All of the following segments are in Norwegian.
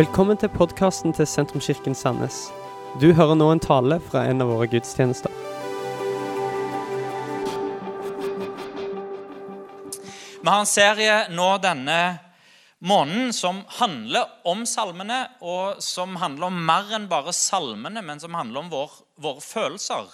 Velkommen til podkasten til Sentrumskirken Sandnes. Du hører nå en tale fra en av våre gudstjenester. Vi har en serie nå denne måneden som handler om salmene, og som handler om mer enn bare salmene, men som handler om vår, våre følelser.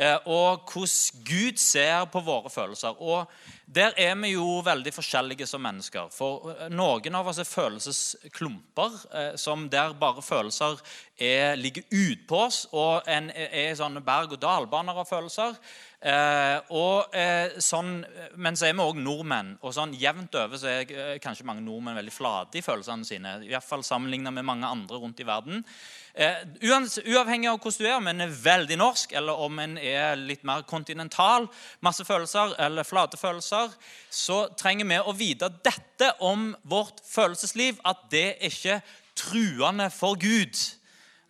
Eh, og hvordan Gud ser på våre følelser. Og der er vi jo veldig forskjellige som mennesker. For eh, noen av oss er følelsesklumper, eh, som der bare følelser er, ligger utpå oss, og en er sånne berg-og-dal-baner av følelser. Og sånn, Men så er vi òg nordmenn. og sånn Jevnt over så er kanskje mange nordmenn veldig flate i følelsene sine. I hvert fall sammenlignet med mange andre rundt i verden. Eh, uavhengig av hvordan du er, om en er veldig norsk eller om en er litt mer kontinental, masse følelser eller flate følelser, så trenger vi å vite dette om vårt følelsesliv, at det er ikke truende for Gud.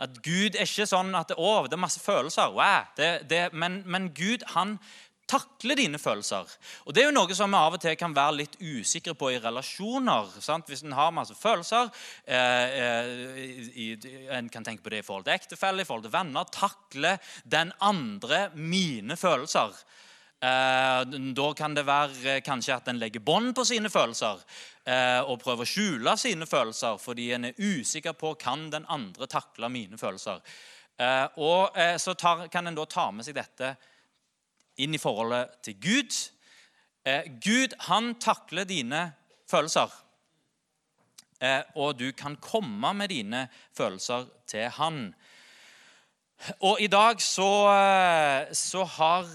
At Gud er ikke sånn at det, å, det er masse følelser. Wow, det, det, men, men Gud han takle dine følelser. Og Det er jo noe som vi av og til kan være litt usikre på i relasjoner. Sant? Hvis en har masse følelser eh, eh, i, En kan tenke på det i forhold til ektefelle, i forhold til venner. Takle den andre mine følelser. Eh, da kan det være eh, kanskje at en legger bånd på sine følelser eh, og prøver å skjule sine følelser fordi en er usikker på kan den andre takle mine følelser. Eh, og Så tar, kan en da ta med seg dette inn i forholdet til Gud. Eh, Gud han takler dine følelser. Eh, og du kan komme med dine følelser til han. Og i dag så, eh, så, har,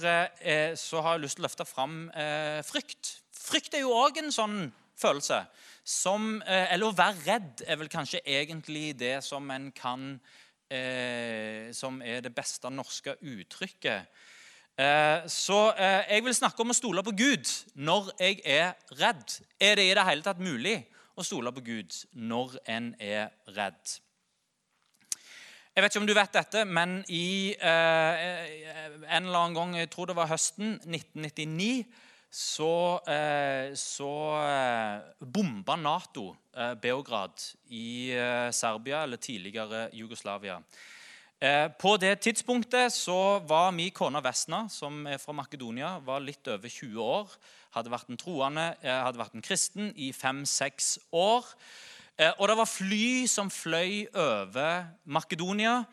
eh, så har, jeg lyst til å løfte fram eh, frykt. Frykt er jo òg en sånn følelse. Som, eh, eller å være redd er vel kanskje egentlig det som en kan Som er det beste norske uttrykket Eh, så eh, jeg vil snakke om å stole på Gud når jeg er redd. Er det i det hele tatt mulig å stole på Gud når en er redd? Jeg vet ikke om du vet dette, men i eh, en eller annen gang, jeg tror det var høsten 1999, så, så bomba Nato Beograd i Serbia, eller tidligere Jugoslavia. Eh, på det tidspunktet så var min kone Vesna, som er fra Makedonia, var litt over 20 år. Hadde vært en troende, eh, hadde vært en kristen i fem-seks år. Eh, og det var fly som fløy over Makedonia,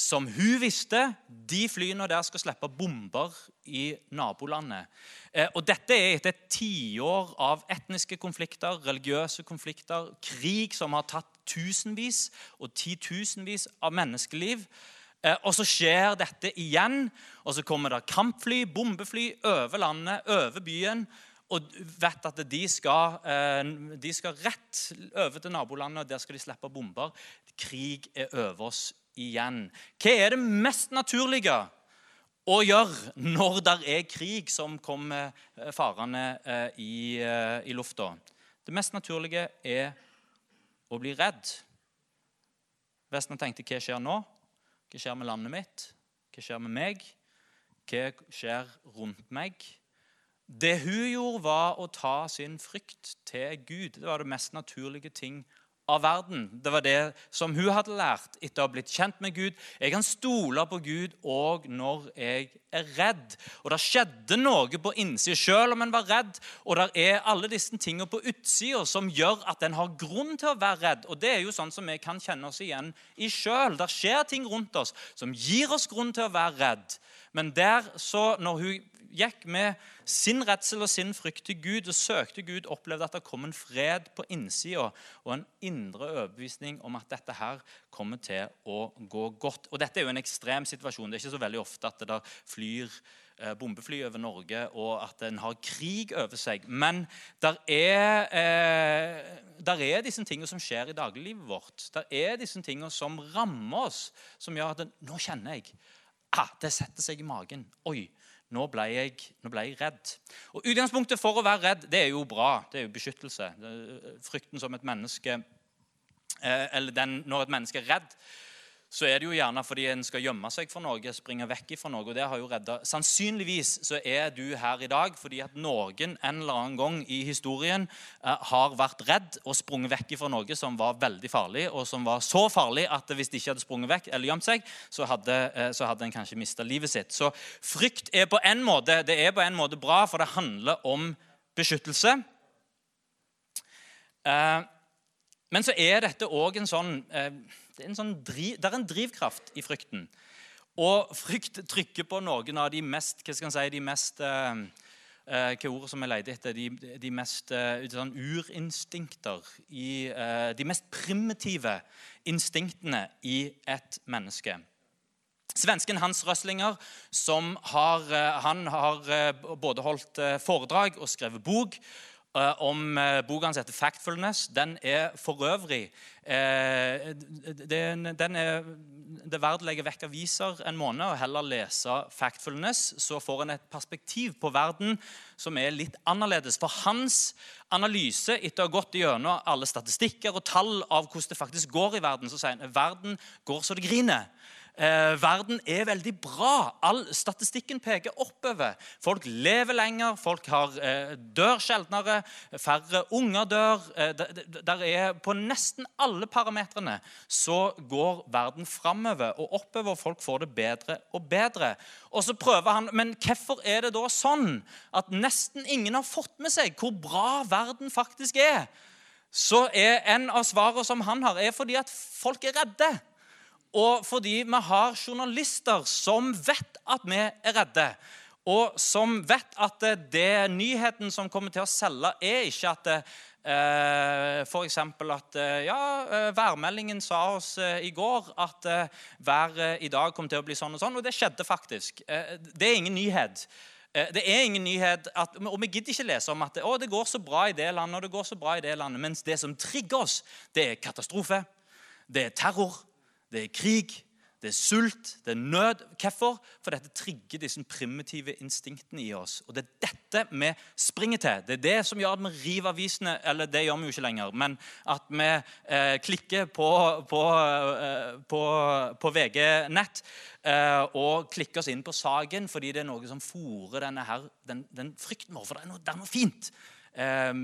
som hun visste de flyene der skal slippe bomber i nabolandet. Og Dette er etter et tiår av etniske konflikter, religiøse konflikter, krig som har tatt tusenvis og titusenvis av menneskeliv. Eh, og så skjer dette igjen, og så kommer det kampfly, bombefly over landet, over byen. Og vet at de skal, eh, de skal rett over til nabolandet, og der skal de slippe bomber. Krig er over oss igjen. Hva er det mest naturlige å gjøre når det er krig som kommer eh, farende i, i lufta? Det mest naturlige er å bli redd. Vesten tenkte hva skjer nå? Hva skjer med landet mitt? Hva skjer med meg? Hva skjer rundt meg? Det hun gjorde, var å ta sin frykt til Gud. Det var det mest naturlige ting av verden. Det var det som hun hadde lært etter å ha blitt kjent med Gud. Jeg kan stole på Gud òg når jeg er redd. Og det skjedde noe på innsida selv om en var redd. Og det er alle disse tingene på utsida som gjør at en har grunn til å være redd. Og det er jo sånn som vi kan kjenne oss igjen i sjøl. Det skjer ting rundt oss som gir oss grunn til å være redd. Men der så, når hun gikk med sin redsel og sin frykt til Gud og søkte Gud, opplevde at det kom en fred på innsida og en indre overbevisning om at dette her kommer til å gå godt. Og Dette er jo en ekstrem situasjon. Det er ikke så veldig ofte at det der flyr eh, bombefly over Norge, og at en har krig over seg. Men der er, eh, der er disse tingene som skjer i dagliglivet vårt. Der er disse tingene som rammer oss, som gjør at nå kjenner jeg ah, Det setter seg i magen. Oi, nå ble, jeg, nå ble, jeg, redd. Og Utgangspunktet for å være redd det er jo bra. Det er jo beskyttelse. Er frykten som et menneske eh, Eller den, når et menneske er redd, så er det jo gjerne fordi en skal gjemme seg for noe, springe vekk fra noe. og det har jo reddet. Sannsynligvis så er du her i dag fordi at noen en eller annen gang i historien eh, har vært redd og sprunget vekk fra noe som var veldig farlig, og som var så farlig at hvis de ikke hadde sprunget vekk eller gjemt seg, så hadde, eh, så hadde en kanskje mista livet sitt. Så frykt er på en måte, det er på en måte bra, for det handler om beskyttelse. Eh, men så er dette òg en sånn eh, det er en, sånn driv, det er en drivkraft i frykten. Og frykt trykker på noen av de mest hva skal jeg si, de mest uh, uh, hva ordet som jeg leter etter, de, de mest uh, sånn urinstinkter i, De mest primitive instinktene i et menneske. Svensken Hans Røslinger som har, han har både holdt foredrag og skrevet bok Eh, om uh, boka hans heter 'Factfulness'. Den er for øvrig uh, den, den er, Det er verdt å legge vekk aviser en måned og heller lese 'Factfulness'. Så får en et perspektiv på verden som er litt annerledes. For hans analyse, etter å ha gått gjennom alle statistikker og tall av hvordan det faktisk går i verden, så sier han verden går så det griner. Eh, verden er veldig bra. All statistikken peker oppover. Folk lever lenger, folk har, eh, dør sjeldnere, færre unger dør. Eh, der er På nesten alle parametrene så går verden framover og oppover. Folk får det bedre og bedre. Og så prøver han, Men hvorfor er det da sånn at nesten ingen har fått med seg hvor bra verden faktisk er? Så er En av svarene som han har, er fordi at folk er redde. Og fordi vi har journalister som vet at vi er redde. Og som vet at det nyheten som kommer til å selge, er ikke at eh, F.eks. at eh, ja, eh, værmeldingen sa oss eh, i går at eh, været i dag kom til å bli sånn og sånn. Og det skjedde faktisk. Eh, det er ingen nyhet. Det er ingen nyhet, at, og Vi gidder ikke lese om at å, det går så bra i det landet og det går så bra i det landet. Mens det som trigger oss, det er katastrofe, det er terror, det er krig, det er sult, det er nød. Hvorfor? For dette trigger disse primitive instinktene i oss. Og det er dette vi springer til. Det er det som gjør at vi river avisene Eller det gjør vi jo ikke lenger, men at vi eh, klikker på, på, eh, på, på VG Nett eh, og klikker oss inn på saken fordi det er noe som fòrer den, den, frykten vår. For det er noe, det er noe fint. Eh,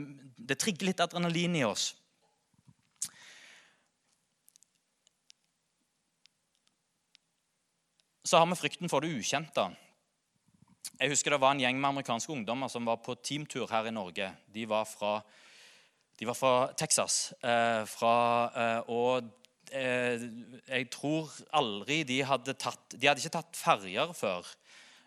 det trigger litt adrenalin i oss. Så har vi frykten for det ukjente. Jeg husker Det var en gjeng med amerikanske ungdommer som var på teamtur her i Norge. De var fra, de var fra Texas. Eh, fra, eh, og eh, jeg tror aldri de hadde tatt De hadde ikke tatt ferjer før.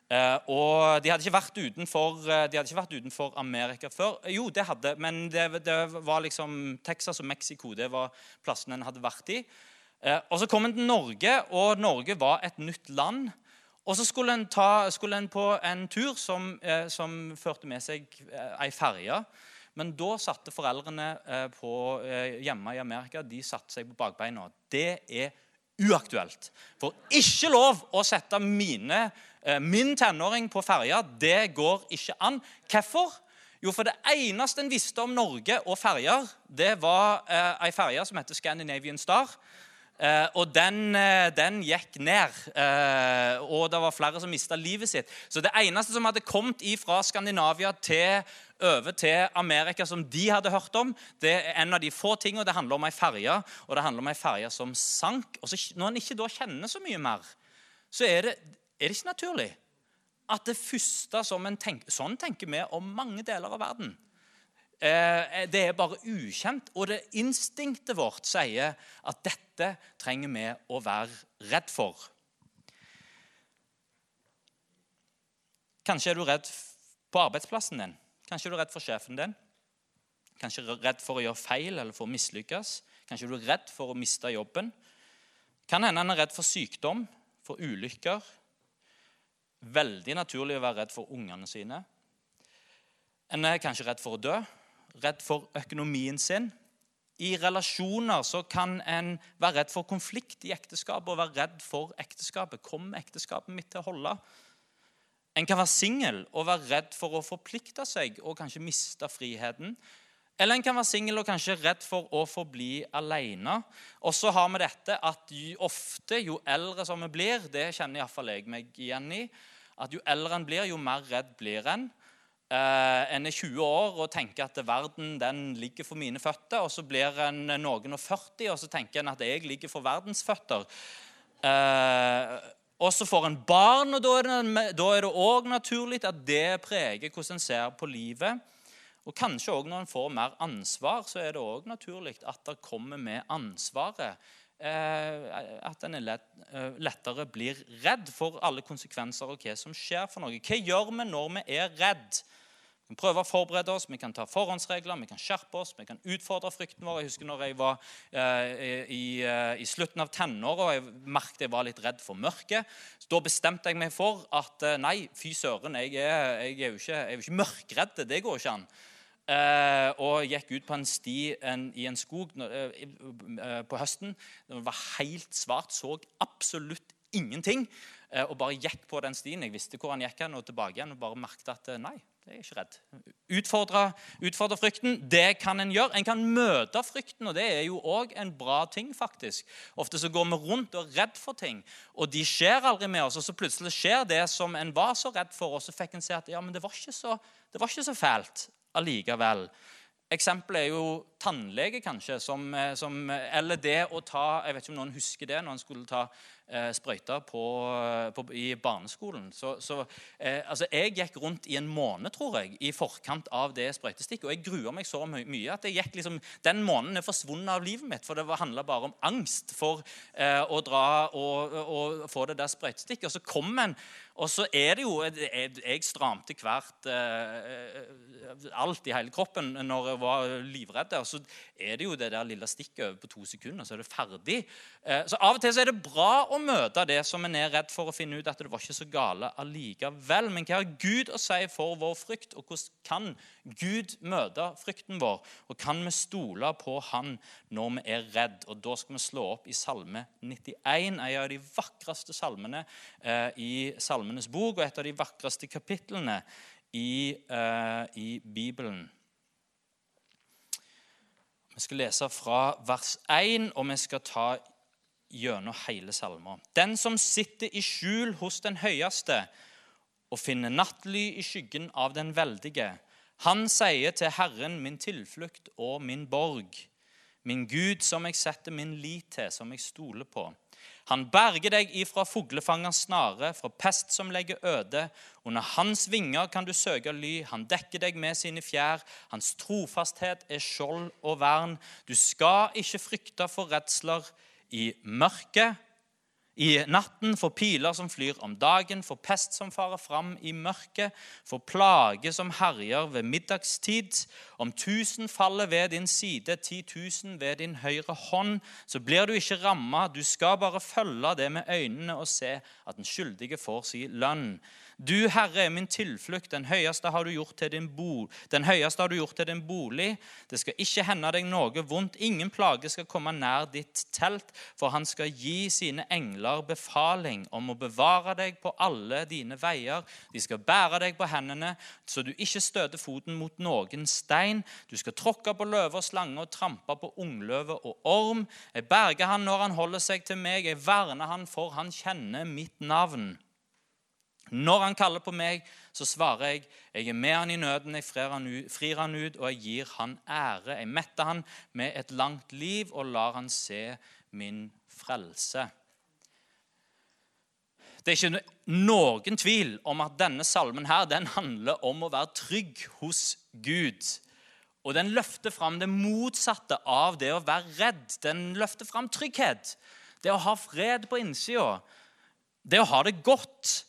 Eh, og de hadde, ikke vært utenfor, eh, de hadde ikke vært utenfor Amerika før. Jo, det hadde, men det, det var liksom Texas og Mexico det var plassen en hadde vært i. Eh, og Så kom en til Norge, og Norge var et nytt land. Og Så skulle en, ta, skulle en på en tur som, eh, som førte med seg eh, ei ferje. Men da satte foreldrene på, hjemme i Amerika de satte seg på bakbeina. Det er uaktuelt. For ikke lov å sette mine, min tenåring på ferja. Det går ikke an. Hvorfor? Jo, for det eneste en visste om Norge og ferjer, det var eh, ei ferje som heter Scandinavian Star. Uh, og den, uh, den, gikk ned, uh, og det var flere som mista livet sitt. Så det eneste som hadde kommet fra Skandinavia til, over til Amerika, som de hadde hørt om, det er en av de få tingene. Det handler om ei ferje, og det handler om ei ferje som sank. Og så, Når en ikke da kjenner så mye mer, så er det, er det ikke naturlig at det første som en tenker Sånn tenker vi om mange deler av verden. Eh, det er bare ukjent. Og det instinktet vårt sier at dette trenger vi å være redd for. Kanskje er du redd på arbeidsplassen din. Kanskje er du redd for sjefen din. Kanskje er du redd for å gjøre feil eller for å mislykkes. Kanskje er du redd for å miste jobben. Kan hende han er redd for sykdom, for ulykker. Veldig naturlig å være redd for ungene sine. En er kanskje redd for å dø redd for økonomien sin. I relasjoner så kan en være redd for konflikt i ekteskapet og være redd for ekteskapet. Kommer ekteskapet mitt til å holde? En kan være singel og være redd for å forplikte seg og kanskje miste friheten. Eller en kan være singel og kanskje redd for å forbli alene. Og så har vi dette at jo ofte, jo eldre som vi blir, det kjenner iallfall jeg meg igjen i, at jo eldre en blir, jo mer redd blir en. Eh, en er 20 år og tenker at verden den ligger for mine føtter. Og så blir en noen og 40, og så tenker en at jeg ligger for verdens føtter. Eh, og så får en barn, og da er det òg naturlig at det preger hvordan en ser på livet. Og kanskje også når en får mer ansvar, så er det òg naturlig at det kommer med ansvaret. Eh, at en lett, lettere blir redd for alle konsekvenser og hva som skjer for noe. Hva gjør vi når vi er redd? Vi kan prøve å forberede oss, vi kan ta forhåndsregler, vi kan skjerpe oss, vi kan utfordre frykten vår. Jeg husker når jeg var eh, i, eh, i, slutten av tenåra og jeg merket jeg var litt redd for mørket. Så da bestemte jeg meg for at eh, nei, fy søren, jeg er, jeg er jo ikke, jeg er ikke mørkredd. Det går ikke an. Eh, og gikk ut på en sti en, i en skog uh, uh, på høsten. Det var helt svart, så absolutt ingenting. og bare gikk på den stien. Jeg visste hvor han gikk hen, og tilbake igjen, og bare merket at nei, jeg er ikke redd. Utfordre, utfordre frykten, det kan en gjøre. En kan møte frykten, og det er jo òg en bra ting. faktisk. Ofte så går vi rundt og er redd for ting, og de skjer aldri med oss. Og så plutselig skjer det som en var så redd for, og så fikk en se at ja, men det var ikke så, det var ikke så fælt allikevel. Eksempelet er jo tannlege, kanskje, som, eh, som, eller det å ta Jeg vet ikke om noen husker det når en skulle ta eh, sprøyter på, på, i barneskolen. Så, så eh, altså, Jeg gikk rundt i en måned tror jeg, i forkant av det sprøytestikket. Og jeg gruer meg så my mye at jeg gikk liksom, den måneden er forsvunnet av livet mitt. For det handla bare om angst for eh, å dra og, og, få det der sprøytestikket. Og så kom en, og så er det jo Jeg, jeg stramte hvert eh, alt i hele kroppen når jeg var livredd. Og så er det jo det der lille stikket over på to sekunder, så er det ferdig. Eh, så av og til så er det bra å møte det som en er redd for, å finne ut at det var ikke så gale allikevel. Men hva har Gud å si for vår frykt, og hvordan kan Gud møte frykten vår? Og kan vi stole på Han når vi er redd? Og da skal vi slå opp i Salme 91, en av de vakreste salmene eh, i Salmenes bok, og et av de vakreste kapitlene i, eh, i Bibelen. Vi skal lese fra vers 1, og vi skal ta gjennom hele salmen. Den som sitter i skjul hos den høyeste og finner nattly i skyggen av den veldige, han sier til Herren, min tilflukt og min borg, min Gud som jeg setter min lit til, som jeg stoler på. Han berger deg ifra fuglefangers snare, fra pest som legger øde. Under hans vinger kan du søke ly. Han dekker deg med sine fjær. Hans trofasthet er skjold og vern. Du skal ikke frykte for redsler i mørket, i natten, for piler som flyr om dagen, for pest som farer fram i mørket, for plage som herjer ved middagstid. Om tusen faller ved din side, ti tusen ved din høyre hånd, så blir du ikke ramma. Du skal bare følge det med øynene og se at den skyldige får si lønn. Du, Herre, er min tilflukt. Den høyeste har du gjort til din, bo. Den har du gjort til din bolig. Det skal ikke hende deg noe vondt. Ingen plage skal komme nær ditt telt, for han skal gi sine engler befaling om å bevare deg på alle dine veier. De skal bære deg på hendene, så du ikke støter foten mot noen stein. Du skal tråkke på løve og slange og trampe på ungløve og orm. Jeg berger han når han holder seg til meg. Jeg verner han, for han kjenner mitt navn. Når han kaller på meg, så svarer jeg, jeg er med han i nøden, jeg frir han, ut, og jeg gir han ære. Jeg metter han med et langt liv og lar han se min frelse. Det er ikke noen tvil om at denne salmen her, den handler om å være trygg hos Gud. Og den løfter fram det motsatte av det å være redd. Den løfter fram trygghet. Det å ha fred på innsida. Det å ha det godt.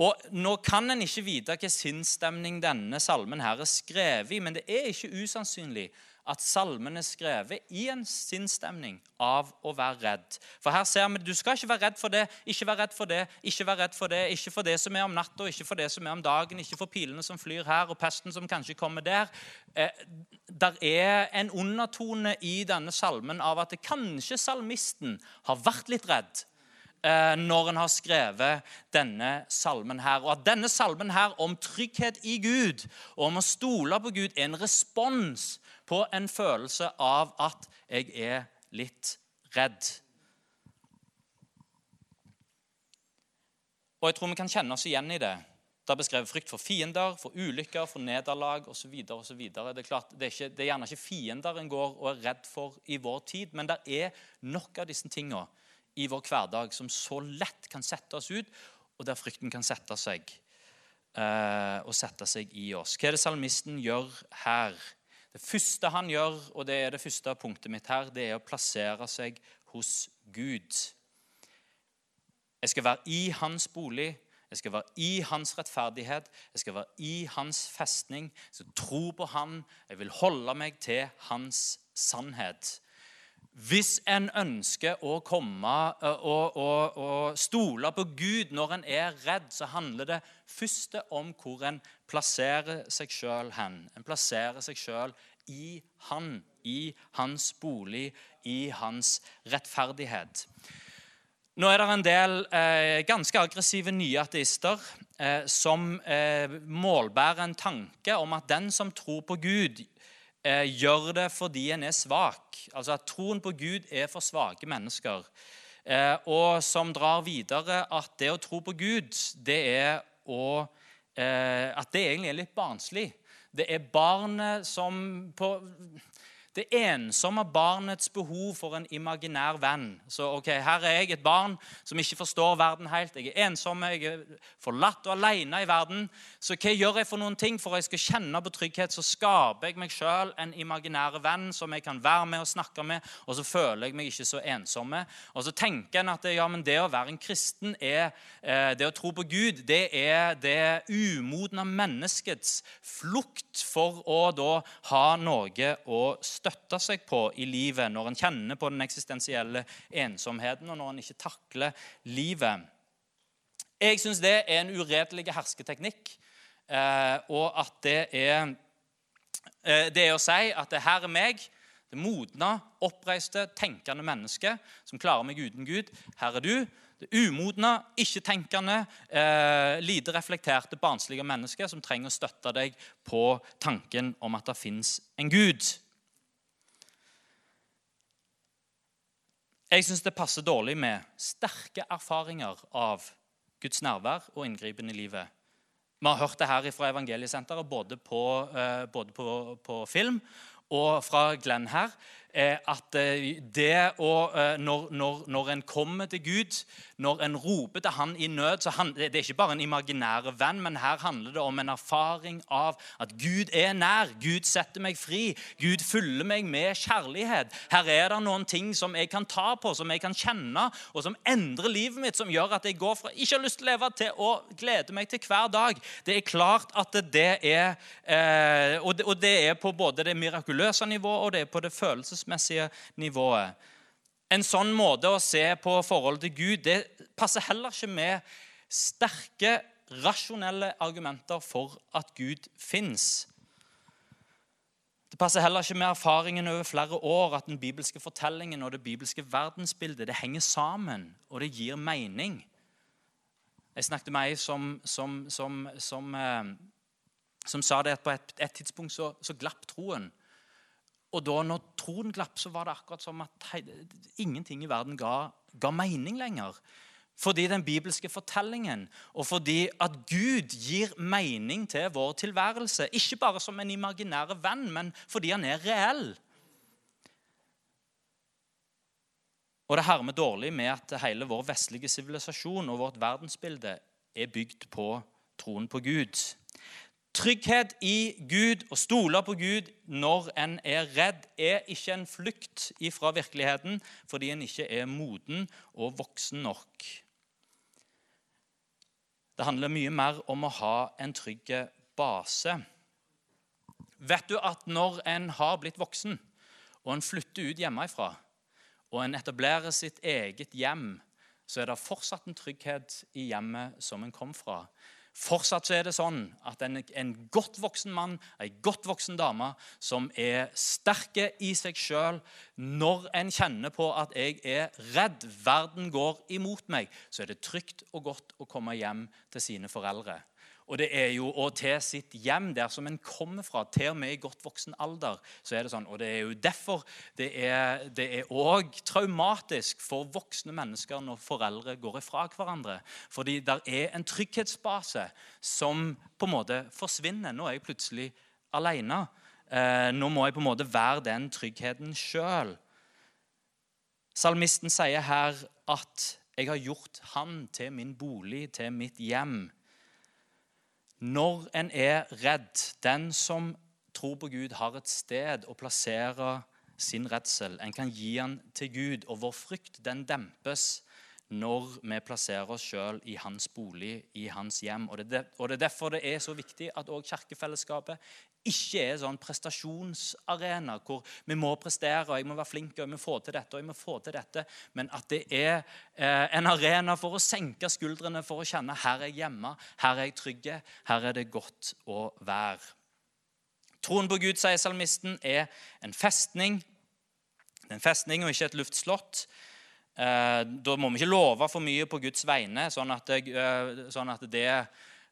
Og Nå kan en ikke vite hvilken sinnsstemning denne salmen her er skrevet i, men det er ikke usannsynlig at salmen er skrevet i en sinnsstemning av å være redd. For her ser vi du skal ikke være redd for det, ikke være redd for det, ikke være redd for det, ikke for det som er om natta, ikke for det som er om dagen, ikke for pilene som flyr her, og pesten som kanskje kommer der. Eh, der er en undertone i denne salmen av at kanskje salmisten har vært litt redd når en har skrevet denne salmen her. Og at denne salmen her om trygghet i Gud og om å stole på Gud er en respons på en følelse av at jeg er litt redd. Og jeg tror vi kan kjenne oss igjen i det. Det er beskrevet frykt for fiender, for ulykker, for nederlag osv. Det, er klart, det, er ikke, det er gjerne ikke fiender en går og er redd for i vår tid, men det er nok av disse tingene i vår hverdag som så lett kan sette oss ut, og der frykten kan sette seg eh, og sette seg i oss. Hva er det salmisten gjør her? Det første han gjør, og det er det første punktet mitt her, det er å plassere seg hos Gud. Jeg skal være i hans bolig. Jeg skal være i hans rettferdighet. Jeg skal være i hans festning. Jeg skal tro på han. Jeg vil holde meg til hans sannhet. Hvis en ønsker å komme og, og, og, stole på Gud når en er redd, så handler det først om hvor en plasserer seg sjøl hen. En plasserer seg sjøl i Han, i hans bolig, i hans rettferdighet. Nå er det en del eh, ganske aggressive nye ateister eh, som eh, målbærer en tanke om at den som tror på Gud, eh, gjør det fordi en er svak. Altså at troen på Gud er for svake mennesker. Eh, og som drar videre at det å tro på Gud, det er å eh, At det egentlig er litt barnslig. Det er barnet som på det ensomme barnets behov for en imaginær venn. Så ok, Her er jeg et barn som ikke forstår verden helt. Jeg er ensom, jeg er forlatt og alene i verden. Så hva gjør jeg for noen ting for at jeg skal kjenne på trygghet? Så skaper jeg meg sjøl en imaginær venn som jeg kan være med og snakke med, og så føler jeg meg ikke så ensomme. Og så tenker en at ja, men det å være en kristen, er, eh, det å tro på Gud, det er det umodne menneskets flukt for å da ha noe å støtte seg på i livet når en kjenner på den eksistensielle ensomheten, og når en ikke takler livet. Jeg syns det er en uredelig hersketeknikk, eh, og at det er eh, Det er å si at det her er meg, det modne, oppreiste, tenkende mennesket som klarer meg uten Gud. Her er du, det umodne, ikke-tenkende, eh, lite reflekterte, barnslige mennesket som trenger å støtte deg på tanken om at det fins en Gud. Jeg syns det passer dårlig med sterke erfaringer av Guds nærvær og inngripen i livet. Vi har hørt det her fra Evangeliesenteret, både på, eh, både på, på film og fra Glenn her. At eh, det å, eh, når, når, når, en kommer til Gud, når en roper til Han i nød så han, Det er ikke bare en imaginær venn, men her handler det om en erfaring av at Gud er nær. Gud setter meg fri. Gud fyller meg med kjærlighet. Her er det noen ting som jeg kan ta på, som jeg kan kjenne, og som endrer livet mitt, som gjør at jeg går fra ikke har lyst til å leve, til å glede meg til hver dag. Det er klart at det er eh, og, det, og det er på både det mirakuløse nivået og det er på det følelsesmessige følelsesmessige nivået. En sånn måte å se på forholdet til Gud det passer heller ikke med sterke, rasjonelle argumenter for at Gud fins. Det passer heller ikke med erfaringen over flere år at den bibelske fortellingen og det bibelske verdensbildet det henger sammen, og det gir mening. Jeg snakket med ei som, som, som, som, eh, sa det at på et, et tidspunkt så, så glapp troen. Og da når troen glapp, så var det akkurat som at hei, ingenting i verden ga, ga mening lenger. Fordi den bibelske fortellingen, og fordi at Gud gir mening til vår tilværelse. Ikke bare som en imaginær venn, men fordi han er reell. Og det hermer dårlig med at hele vår vestlige sivilisasjon og vårt verdensbilde er bygd på troen på Gud. Trygghet i Gud og stole på Gud når en er redd, er ikke en flukt fra virkeligheten fordi en ikke er moden og voksen nok. Det handler mye mer om å ha en trygg base. Vet du at når en har blitt voksen, og en flytter ut hjemmefra, og en etablerer sitt eget hjem, så er det fortsatt en trygghet i hjemmet som en kom fra. Fortsatt så er det sånn at en, en godt voksen mann, en godt voksen dame, som er sterke i seg sjøl Når en kjenner på at jeg er redd, verden går imot meg, så er det trygt og godt å komme hjem til sine foreldre. Og det er jo og til sitt hjem, der som en kommer fra, til og med i godt voksen alder. så er det sånn, Og det er jo derfor det er, også traumatisk for voksne mennesker når foreldre går ifra hverandre. Fordi der er en trygghetsbase som på en måte forsvinner. Nå er jeg plutselig alene. Eh, nå må jeg på en måte være den tryggheten sjøl. Salmisten sier her at 'jeg har gjort han til min bolig, til mitt hjem' når en er redd. Den som tror på Gud, har et sted å plassere sin redsel. En kan gi den til Gud, og vår frykt den dempes når vi plasserer oss sjøl i hans bolig, i hans hjem. Og det, er derfor det er så viktig at òg kirkefellesskapet ikke er sånn prestasjonsarena hvor vi må prestere og jeg må være flink og jeg må få til dette, og jeg må få til dette, men at det er eh, en arena for å senke skuldrene, for å kjenne her er jeg hjemme, her er jeg trygg, her er det godt å være. Troen på Gud, sier salmisten, er en festning. Det er en festning og ikke et luftslott. Eh, da må vi ikke love for mye på Guds vegne, sånn at det, eh, sånn at det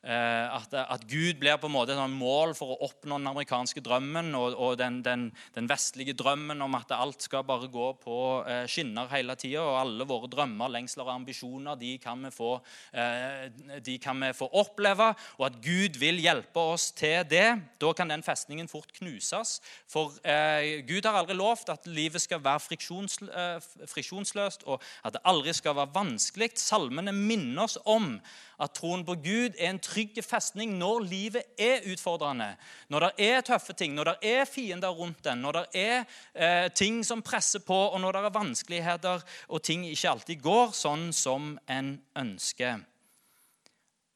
at, at, Gud blir på en måte et mål for å oppnå den amerikanske drømmen og, og den, den, den, vestlige drømmen om at alt skal bare gå på eh, skinner hele tida. Og alle våre drømmer, lengsler og ambisjoner de kan, vi få, eh, de kan vi få oppleve. Og at Gud vil hjelpe oss til det. Da kan den festningen fort knuses. For eh, Gud har aldri lovt at livet skal være friksjons, eh, friksjonsløst, og at det aldri skal være vanskelig. Salmene minner oss om at troen på Gud er en trygg festning når livet er utfordrende. Når det er tøffe ting, når det er fiender rundt den, når det er eh, ting som presser på, og når det er vanskeligheter og ting ikke alltid går sånn som en ønsker.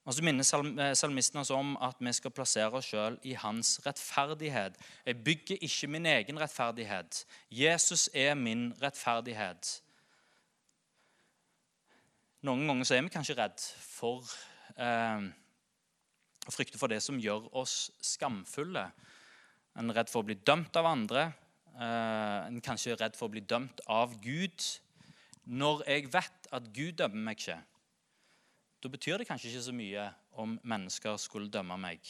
Og så minner eh, salmisten oss om at vi skal plassere oss sjøl i hans rettferdighet. Jeg bygger ikke min egen rettferdighet. Jesus er min rettferdighet. Noen ganger så er vi kanskje redd for eh, å frykte for det som gjør oss skamfulle. En er redd for å bli dømt av andre. Eh, en kanskje redd for å bli dømt av Gud. Når jeg vet at Gud dømmer meg ikke, da betyr det kanskje ikke så mye om mennesker skulle dømme meg.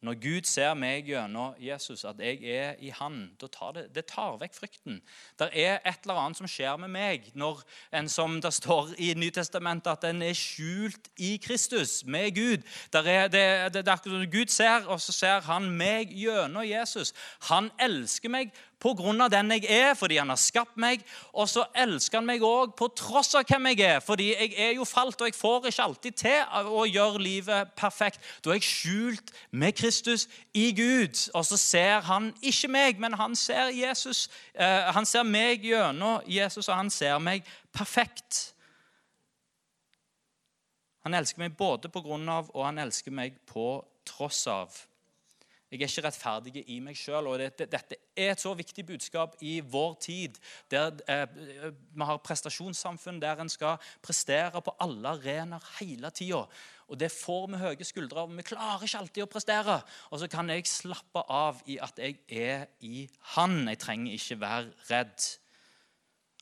Når Gud ser meg gjennom Jesus, at jeg er i Han, da tar det, det tar vekk frykten. Det er et eller annet som skjer med meg når en som det står i Nytestamentet, at en er skjult i Kristus, med Gud. Der er, det, det, det er Gud ser, og så ser han meg gjennom Jesus. Han elsker meg av den jeg er, fordi han har skapt meg. Og så elsker han meg òg på tross av hvem jeg er, fordi jeg er jo falt, og jeg får ikke alltid til å gjøre livet perfekt. Da er jeg skjult med Kristus i Gud. Og så ser han ikke meg, men han ser Jesus. Eh, han ser meg gjennom Jesus, og han ser meg perfekt. Han elsker meg både på grunn av, og han elsker meg på tross av. Jeg er ikke rettferdig i meg sjøl. Dette, dette er et så viktig budskap i vår tid, der eh, vi har prestasjonssamfunn der en skal prestere på alle arenaer hele tida. Og det får vi høye skuldre av. Vi klarer ikke alltid å prestere. Og så kan jeg slappe av i at jeg er i Han. Jeg trenger ikke være redd.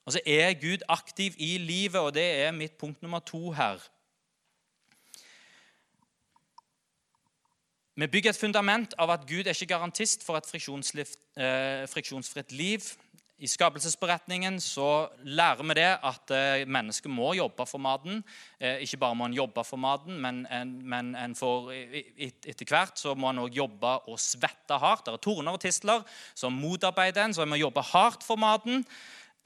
Og så er Gud aktiv i livet, og det er mitt punkt nummer to her. Vi bygger et fundament av at Gud er ikke garantist for et eh, friksjonsfritt liv. I skapelsesberetningen så lærer vi det at eh, mennesket må jobbe for maten. Eh, ikke bare må en jobbe for maten, men, en, men en får, etter hvert så må en òg jobbe og svette hardt. Det er torner og tistler som motarbeider en, så en må jobbe hardt for maten.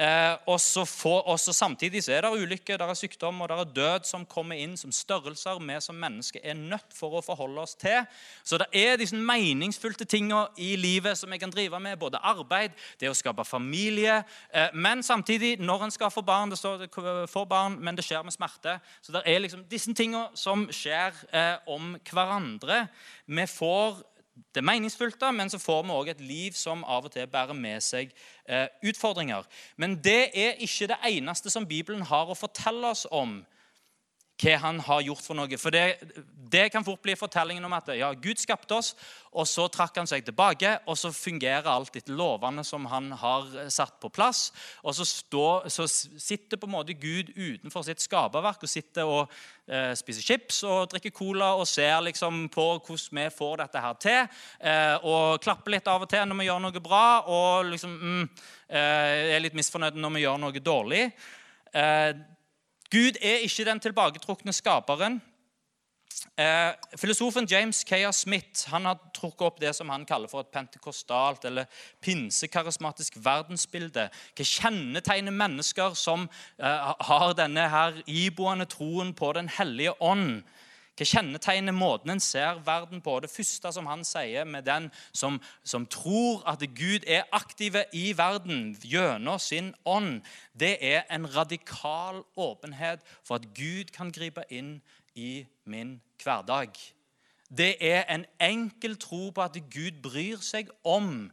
Eh, og så Samtidig så er det ulykker, det er sykdom og det er død som kommer inn som størrelser vi som mennesker er nødt for å forholde oss til. Så det er disse meningsfylte tingene i livet som jeg kan drive med. Både arbeid, det å skape familie. Eh, men samtidig, når en skal få barn Det står få barn, men det skjer med smerte. Så det er liksom disse tingene som skjer eh, om hverandre. Vi får det meningsfylte, men så får vi òg et liv som av og til bærer med seg eh, utfordringer. Men det er ikke det eneste som Bibelen har å fortelle oss om. Hva han har gjort for noe. For det, det kan fort bli fortellingen om at ja, Gud skapte oss, og så trakk han seg tilbake, og så fungerer alt etter lovene som han har satt på plass. Og så, stå, så sitter på en måte Gud utenfor sitt skaperverk og sitter og eh, spiser chips og drikker cola og ser liksom på hvordan vi får dette her til. Eh, og klapper litt av og til når vi gjør noe bra, og liksom mm, eh, er litt misfornøyd når vi gjør noe dårlig. Eh, Gud er ikke den tilbaketrukne skaperen. Eh, filosofen James Kayer Smith han har trukket opp det som han kaller for et pentekostalt eller pinsekarismatisk verdensbilde. Hva kjennetegner mennesker som eh, har denne her iboende troen på Den hellige ånd? Hva kjennetegner måten en ser verden på? Det første som han sier med den som, som tror at Gud er aktive i verden gjennom sin ånd, det er en radikal åpenhet for at Gud kan gripe inn i min hverdag. Det er en enkel tro på at Gud bryr seg om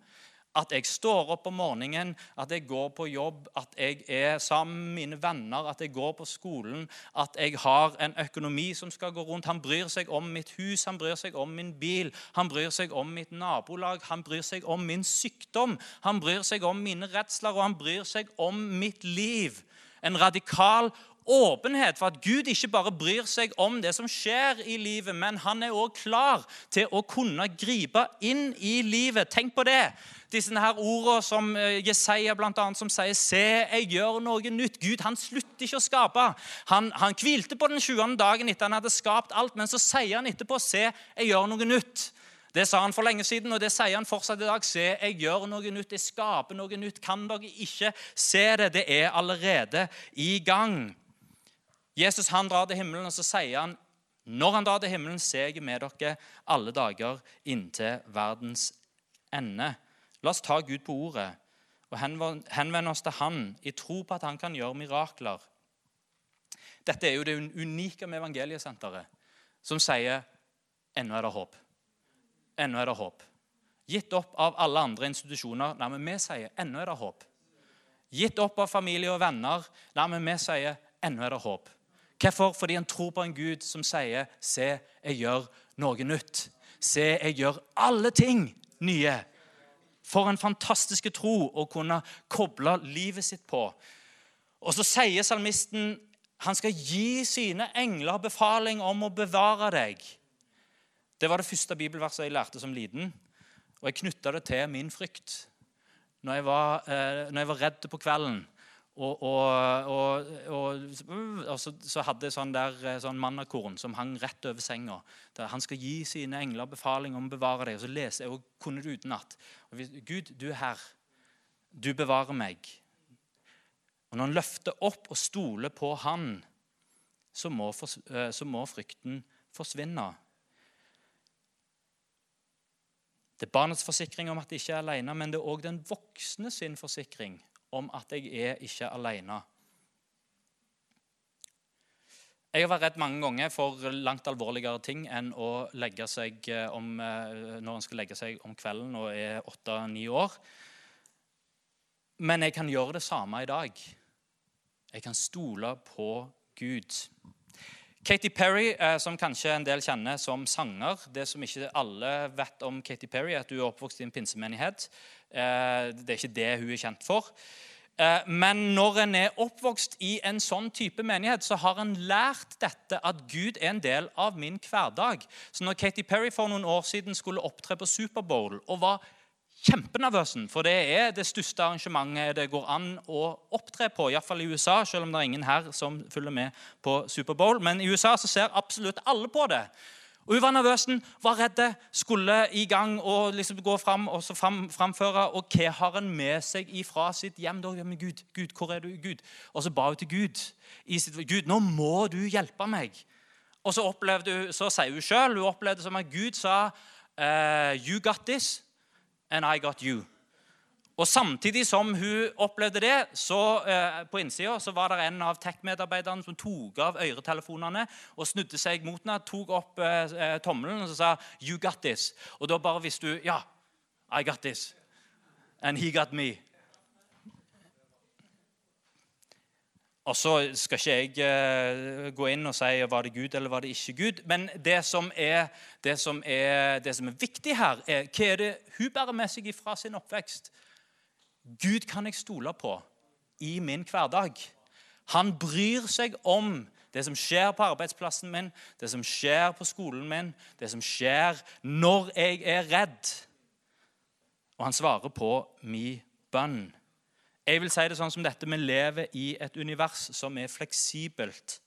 at jeg står opp om morgenen, at jeg går på jobb, at jeg er sammen med mine venner, at jeg går på skolen, at jeg har en økonomi som skal gå rundt. Han bryr seg om mitt hus, han bryr seg om min bil, han bryr seg om mitt nabolag, han bryr seg om min sykdom, han bryr seg om mine redsler, og han bryr seg om mitt liv. En radikal åpenhet for at Gud ikke bare bryr seg om det som skjer i livet, men han er også klar til å kunne gripe inn i livet. Tenk på det. Disse her ordene som eh, Jesaja blant annet, som sier 'Se, jeg gjør noe nytt'. Gud han slutter ikke å skape. Han, han hvilte på den 20. dagen etter han hadde skapt alt, men så sier han etterpå 'Se, jeg gjør noe nytt'. Det sa han for lenge siden, og det sier han fortsatt i dag. Se, jeg gjør noe nytt, jeg skaper noe nytt. Kan dere ikke se det? Det er allerede i gang. Jesus han drar til himmelen, og så sier han når han drar til himmelen, ser jeg med dere alle dager inntil verdens ende. La oss ta Gud på ordet og henvende oss til Han i tro på at Han kan gjøre mirakler. Dette er jo det unike med Evangeliesenteret, som sier ennå er det håp. Ennå er det håp. Gitt opp av alle andre institusjoner. Nei, men vi sier ennå er det håp. Gitt opp av familie og venner. Nei, men vi sier ennå er det håp. Hvorfor? Fordi en tror på en Gud som sier 'Se, jeg gjør noe nytt'. Se, jeg gjør alle ting nye. For en fantastisk tro å kunne koble livet sitt på. Og så sier salmisten han skal gi sine engler befaling om å bevare deg. Det var det første bibelverset jeg lærte som liten. Og jeg knytta det til min frykt. Når jeg var, eh, når jeg var redd på kvelden, og, og, og, og så, så, hadde jeg sånn, der, eh, sånn mannakorn som hang rett over senga. Der han skal gi sine engler befaling om å bevare deg. Og så leser jeg og kunne det utenat. Gud, du er her. Du bevarer meg. Og når en løfter opp og stoler på Han, så må, eh, så må frykten forsvinne. Det er barnets forsikring om at de ikke er alene, men det er òg den voksne sin forsikring om at jeg er ikke alene. Jeg har vært redd mange ganger for langt alvorligere ting enn å legge seg eh, om, eh, når en skal legge seg om kvelden og er åtte-ni år. Men jeg kan gjøre det samme i dag. Jeg kan stole på Gud. Katy Perry, eh, som kanskje en del kjenner som sanger Det som ikke alle vet om Katy Perry, er at hun er oppvokst i en pinsemenighet. Det er ikke det hun er kjent for. Eh, men når en er oppvokst i en sånn type menighet, så har en lært dette at Gud er en del av min hverdag. Så når Katy Perry for noen år siden skulle opptre på Superbowl og var kjempenervøs, for det er det største arrangementet det går an å opptre på, iallfall i USA, selv om det er ingen her som følger med på Superbowl. Men i USA så ser absolutt alle på det. Og Hun var nervøs, var redd, skulle i gang og liksom gå fram og så fram, framføre. Og hva har en med seg ifra sitt hjem? da? Men Gud, Gud, hvor er du, Gud? Og så ba hun til Gud. I sitt, Gud, nå må du hjelpe meg. Og så, opplevde hun, så sier hun sjøl hun opplevde som at Gud sa uh, You got this, and I got you. Og Samtidig som hun opplevde det, så eh, på innsida så var det en av tech-medarbeiderne som tok av øretelefonene og snudde seg mot henne, tok opp eh, eh tommelen og så sa 'You got this'. Og da bare visste hun 'Ja, I got this'. And he got me. Og så skal ikke jeg eh, gå inn og si var det Gud eller var det ikke Gud. Men det som er, det som er, det som er viktig her, er hva er det hun bærer med seg fra sin oppvekst. Gud kan jeg stole på i min hverdag. Han bryr seg om det som skjer på arbeidsplassen min, det som skjer på skolen min, det som skjer når jeg er redd. Og han svarer på min bønn. Jeg vil si det sånn som dette, Vi lever i et univers som er fleksibelt.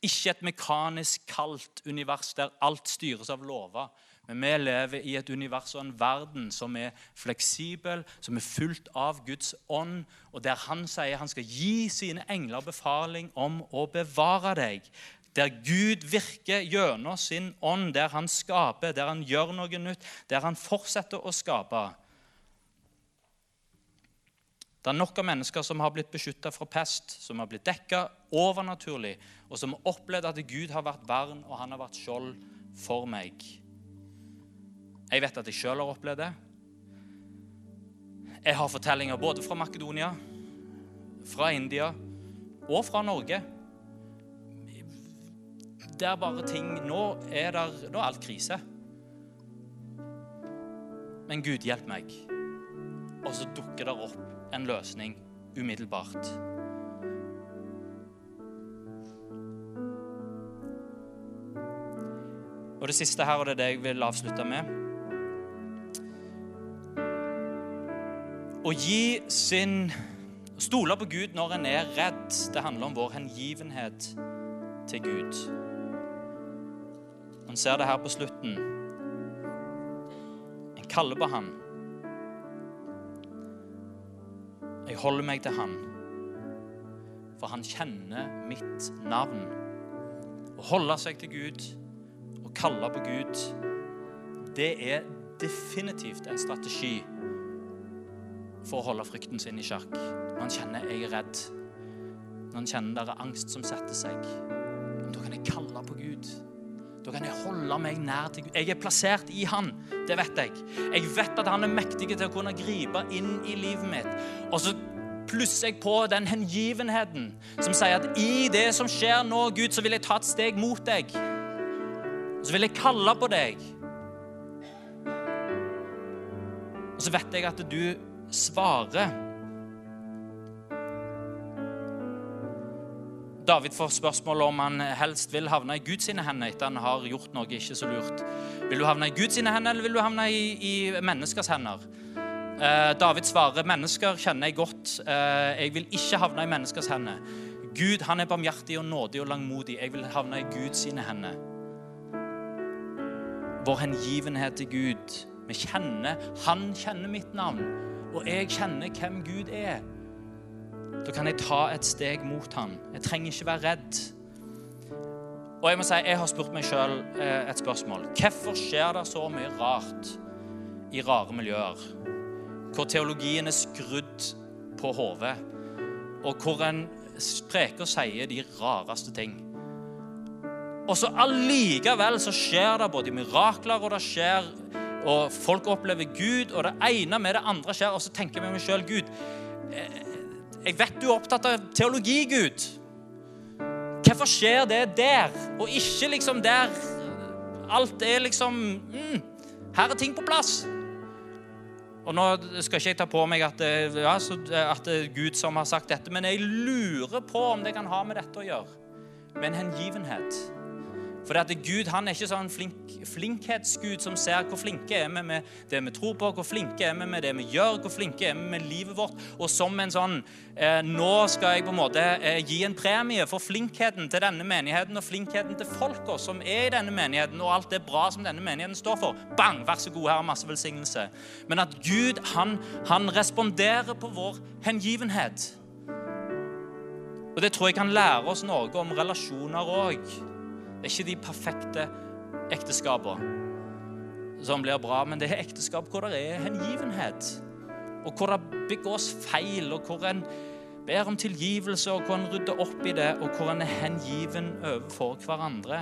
Ikke et mekanisk kaldt univers der alt styres av lover. Men vi lever i et univers og en verden som er fleksibel, som er fullt av Guds ånd, og der han sier han skal gi sine engler befaling om å bevare deg. Der Gud virker gjennom sin ånd, der han skaper, der han gjør noe nytt, der han fortsetter å skape. Det er nok av mennesker som har blitt beskytta fra pest, som har blitt dekka overnaturlig, og som har opplevd at Gud har vært vern og han har vært skjold for meg. Jeg vet at jeg sjøl har opplevd det. Jeg har fortellinger både fra Makedonia, fra India og fra Norge. Det er bare ting Nå er, der, nå er alt krise. Men Gud, hjelp meg. Og så dukker det opp en løsning umiddelbart. Og det siste her, og det er det jeg vil avslutte med Å gi sin Stole på Gud når en er redd, det handler om vår hengivenhet til Gud. En ser det her på slutten. En kaller på Han. Holder meg til Han, for Han kjenner mitt navn. Å holde seg til Gud og kalle på Gud, det er definitivt en strategi for å holde frykten sin i sjakk. Når han kjenner jeg er redd, når han kjenner det er angst som setter seg, da kan jeg kalle på Gud. Da kan jeg holde meg nær til Gud. Jeg er plassert i Han. Det vet jeg. Jeg vet at Han er mektig til å kunne gripe inn i livet mitt. Og så plusser jeg på den hengivenheten som sier at i det som skjer nå, Gud, så vil jeg ta et steg mot deg. Så vil jeg kalle på deg. Og så vet jeg at du svarer. David får spørsmål om han helst vil havne i Guds hender etter han har gjort noe ikke så lurt. Vil du havne i Guds hender, eller vil du havne i, i menneskers hender? Eh, David svarer mennesker kjenner jeg godt. Eh, jeg vil ikke havne i menneskers hender. Gud han er barmhjertig og nådig og langmodig. Jeg vil havne i Guds sine hender. Vår hengivenhet til Gud. Vi kjenner, Han kjenner mitt navn, og jeg kjenner hvem Gud er. Da kan jeg ta et steg mot Han. Jeg trenger ikke være redd. Og Jeg må si, jeg har spurt meg sjøl eh, et spørsmål. Hvorfor skjer det så mye rart i rare miljøer? Hvor teologien er skrudd på hodet, og hvor en preker og sier de rareste ting. Og så allikevel så skjer det både mirakler, og det skjer og folk opplever Gud, og det ene med det andre skjer. Og så tenker jeg med meg sjøl Gud, eh, jeg vet du er opptatt av teologi, Gud. Hvorfor skjer det der, og ikke liksom der alt er liksom mm, Her er ting på plass. Og Nå skal ikke jeg ta på meg at, ja, at det er Gud som har sagt dette, men jeg lurer på om det kan ha med dette å gjøre. Med en hengivenhet. For at Gud han er ikke sånn flink, flinkhetsgud som ser hvor flinke er vi med det vi tror på, hvor flinke er vi med det vi gjør, hvor flinke er vi med livet vårt. Og som en sånn eh, Nå skal jeg på en måte eh, gi en premie for flinkheten til denne menigheten og flinkheten til folka som er i denne menigheten, og alt det bra som denne menigheten står for. Bang! Vær så god, her er masse velsignelse. Men at Gud, han, han responderer på vår hengivenhet. Og det tror jeg kan lære oss noe om relasjoner òg. Det er ikke de perfekte ekteskapene som blir bra, men det er ekteskap hvor det er hengivenhet. Og hvor det begås feil, og hvor en ber om tilgivelse, og hvor en rydder opp i det, og hvor en er hengiven overfor hverandre.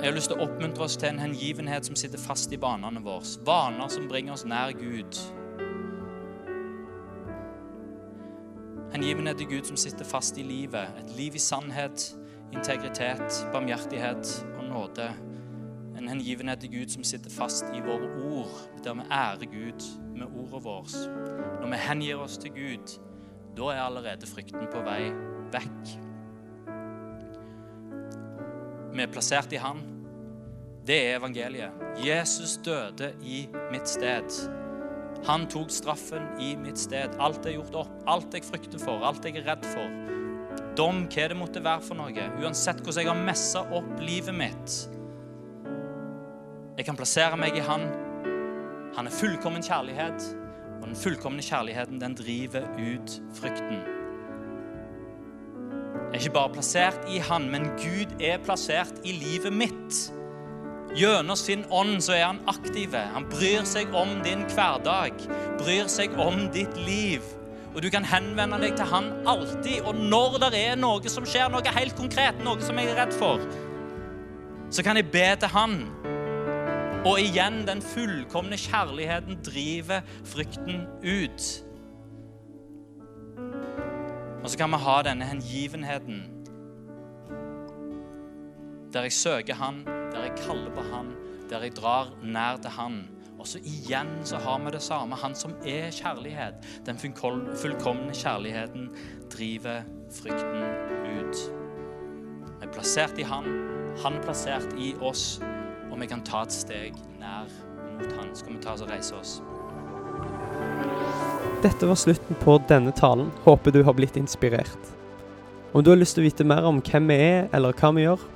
Jeg har lyst til å oppmuntre oss til en hengivenhet som sitter fast i banene våre. Vaner som bringer oss nær Gud. Hengivenhet til Gud som sitter fast i livet. Et liv i sannhet, integritet, barmhjertighet og nåde. En hengivenhet til Gud som sitter fast i våre ord, der vi ærer Gud med ordene våre. Når vi hengir oss til Gud, da er allerede frykten på vei vekk. Vi er plassert i Han. Det er evangeliet. Jesus døde i mitt sted. Han tok straffen i mitt sted. Alt er gjort opp. Alt jeg frykter for, alt jeg er redd for. Dom, hva det måtte være for noe. Uansett hvordan jeg har messa opp livet mitt. Jeg kan plassere meg i Han. Han er fullkommen kjærlighet, og den fullkomne kjærligheten den driver ut frykten. Jeg er ikke bare plassert i Han, men Gud er plassert i livet mitt. Gjennom sin ånd så er han aktiv. Han bryr seg om din hverdag, bryr seg om ditt liv. Og du kan henvende deg til han alltid. Og når det er noe som skjer, noe helt konkret, noe som jeg er redd for, så kan jeg be til han. Og igjen, den fullkomne kjærligheten driver frykten ut. Og så kan vi ha denne hengivenheten der jeg søker Han, der jeg kaller på Han, der jeg drar nær til Han. Og så igjen så har vi det samme. Han som er kjærlighet. Den fullkomne kjærligheten driver frykten ut. Vi er plassert i Han, Han er plassert i oss, og vi kan ta et steg nær mot Han. Skal vi ta oss og reise oss? Dette var slutten på denne talen. Håper du har blitt inspirert. Om du har lyst til å vite mer om hvem vi er, eller hva vi gjør,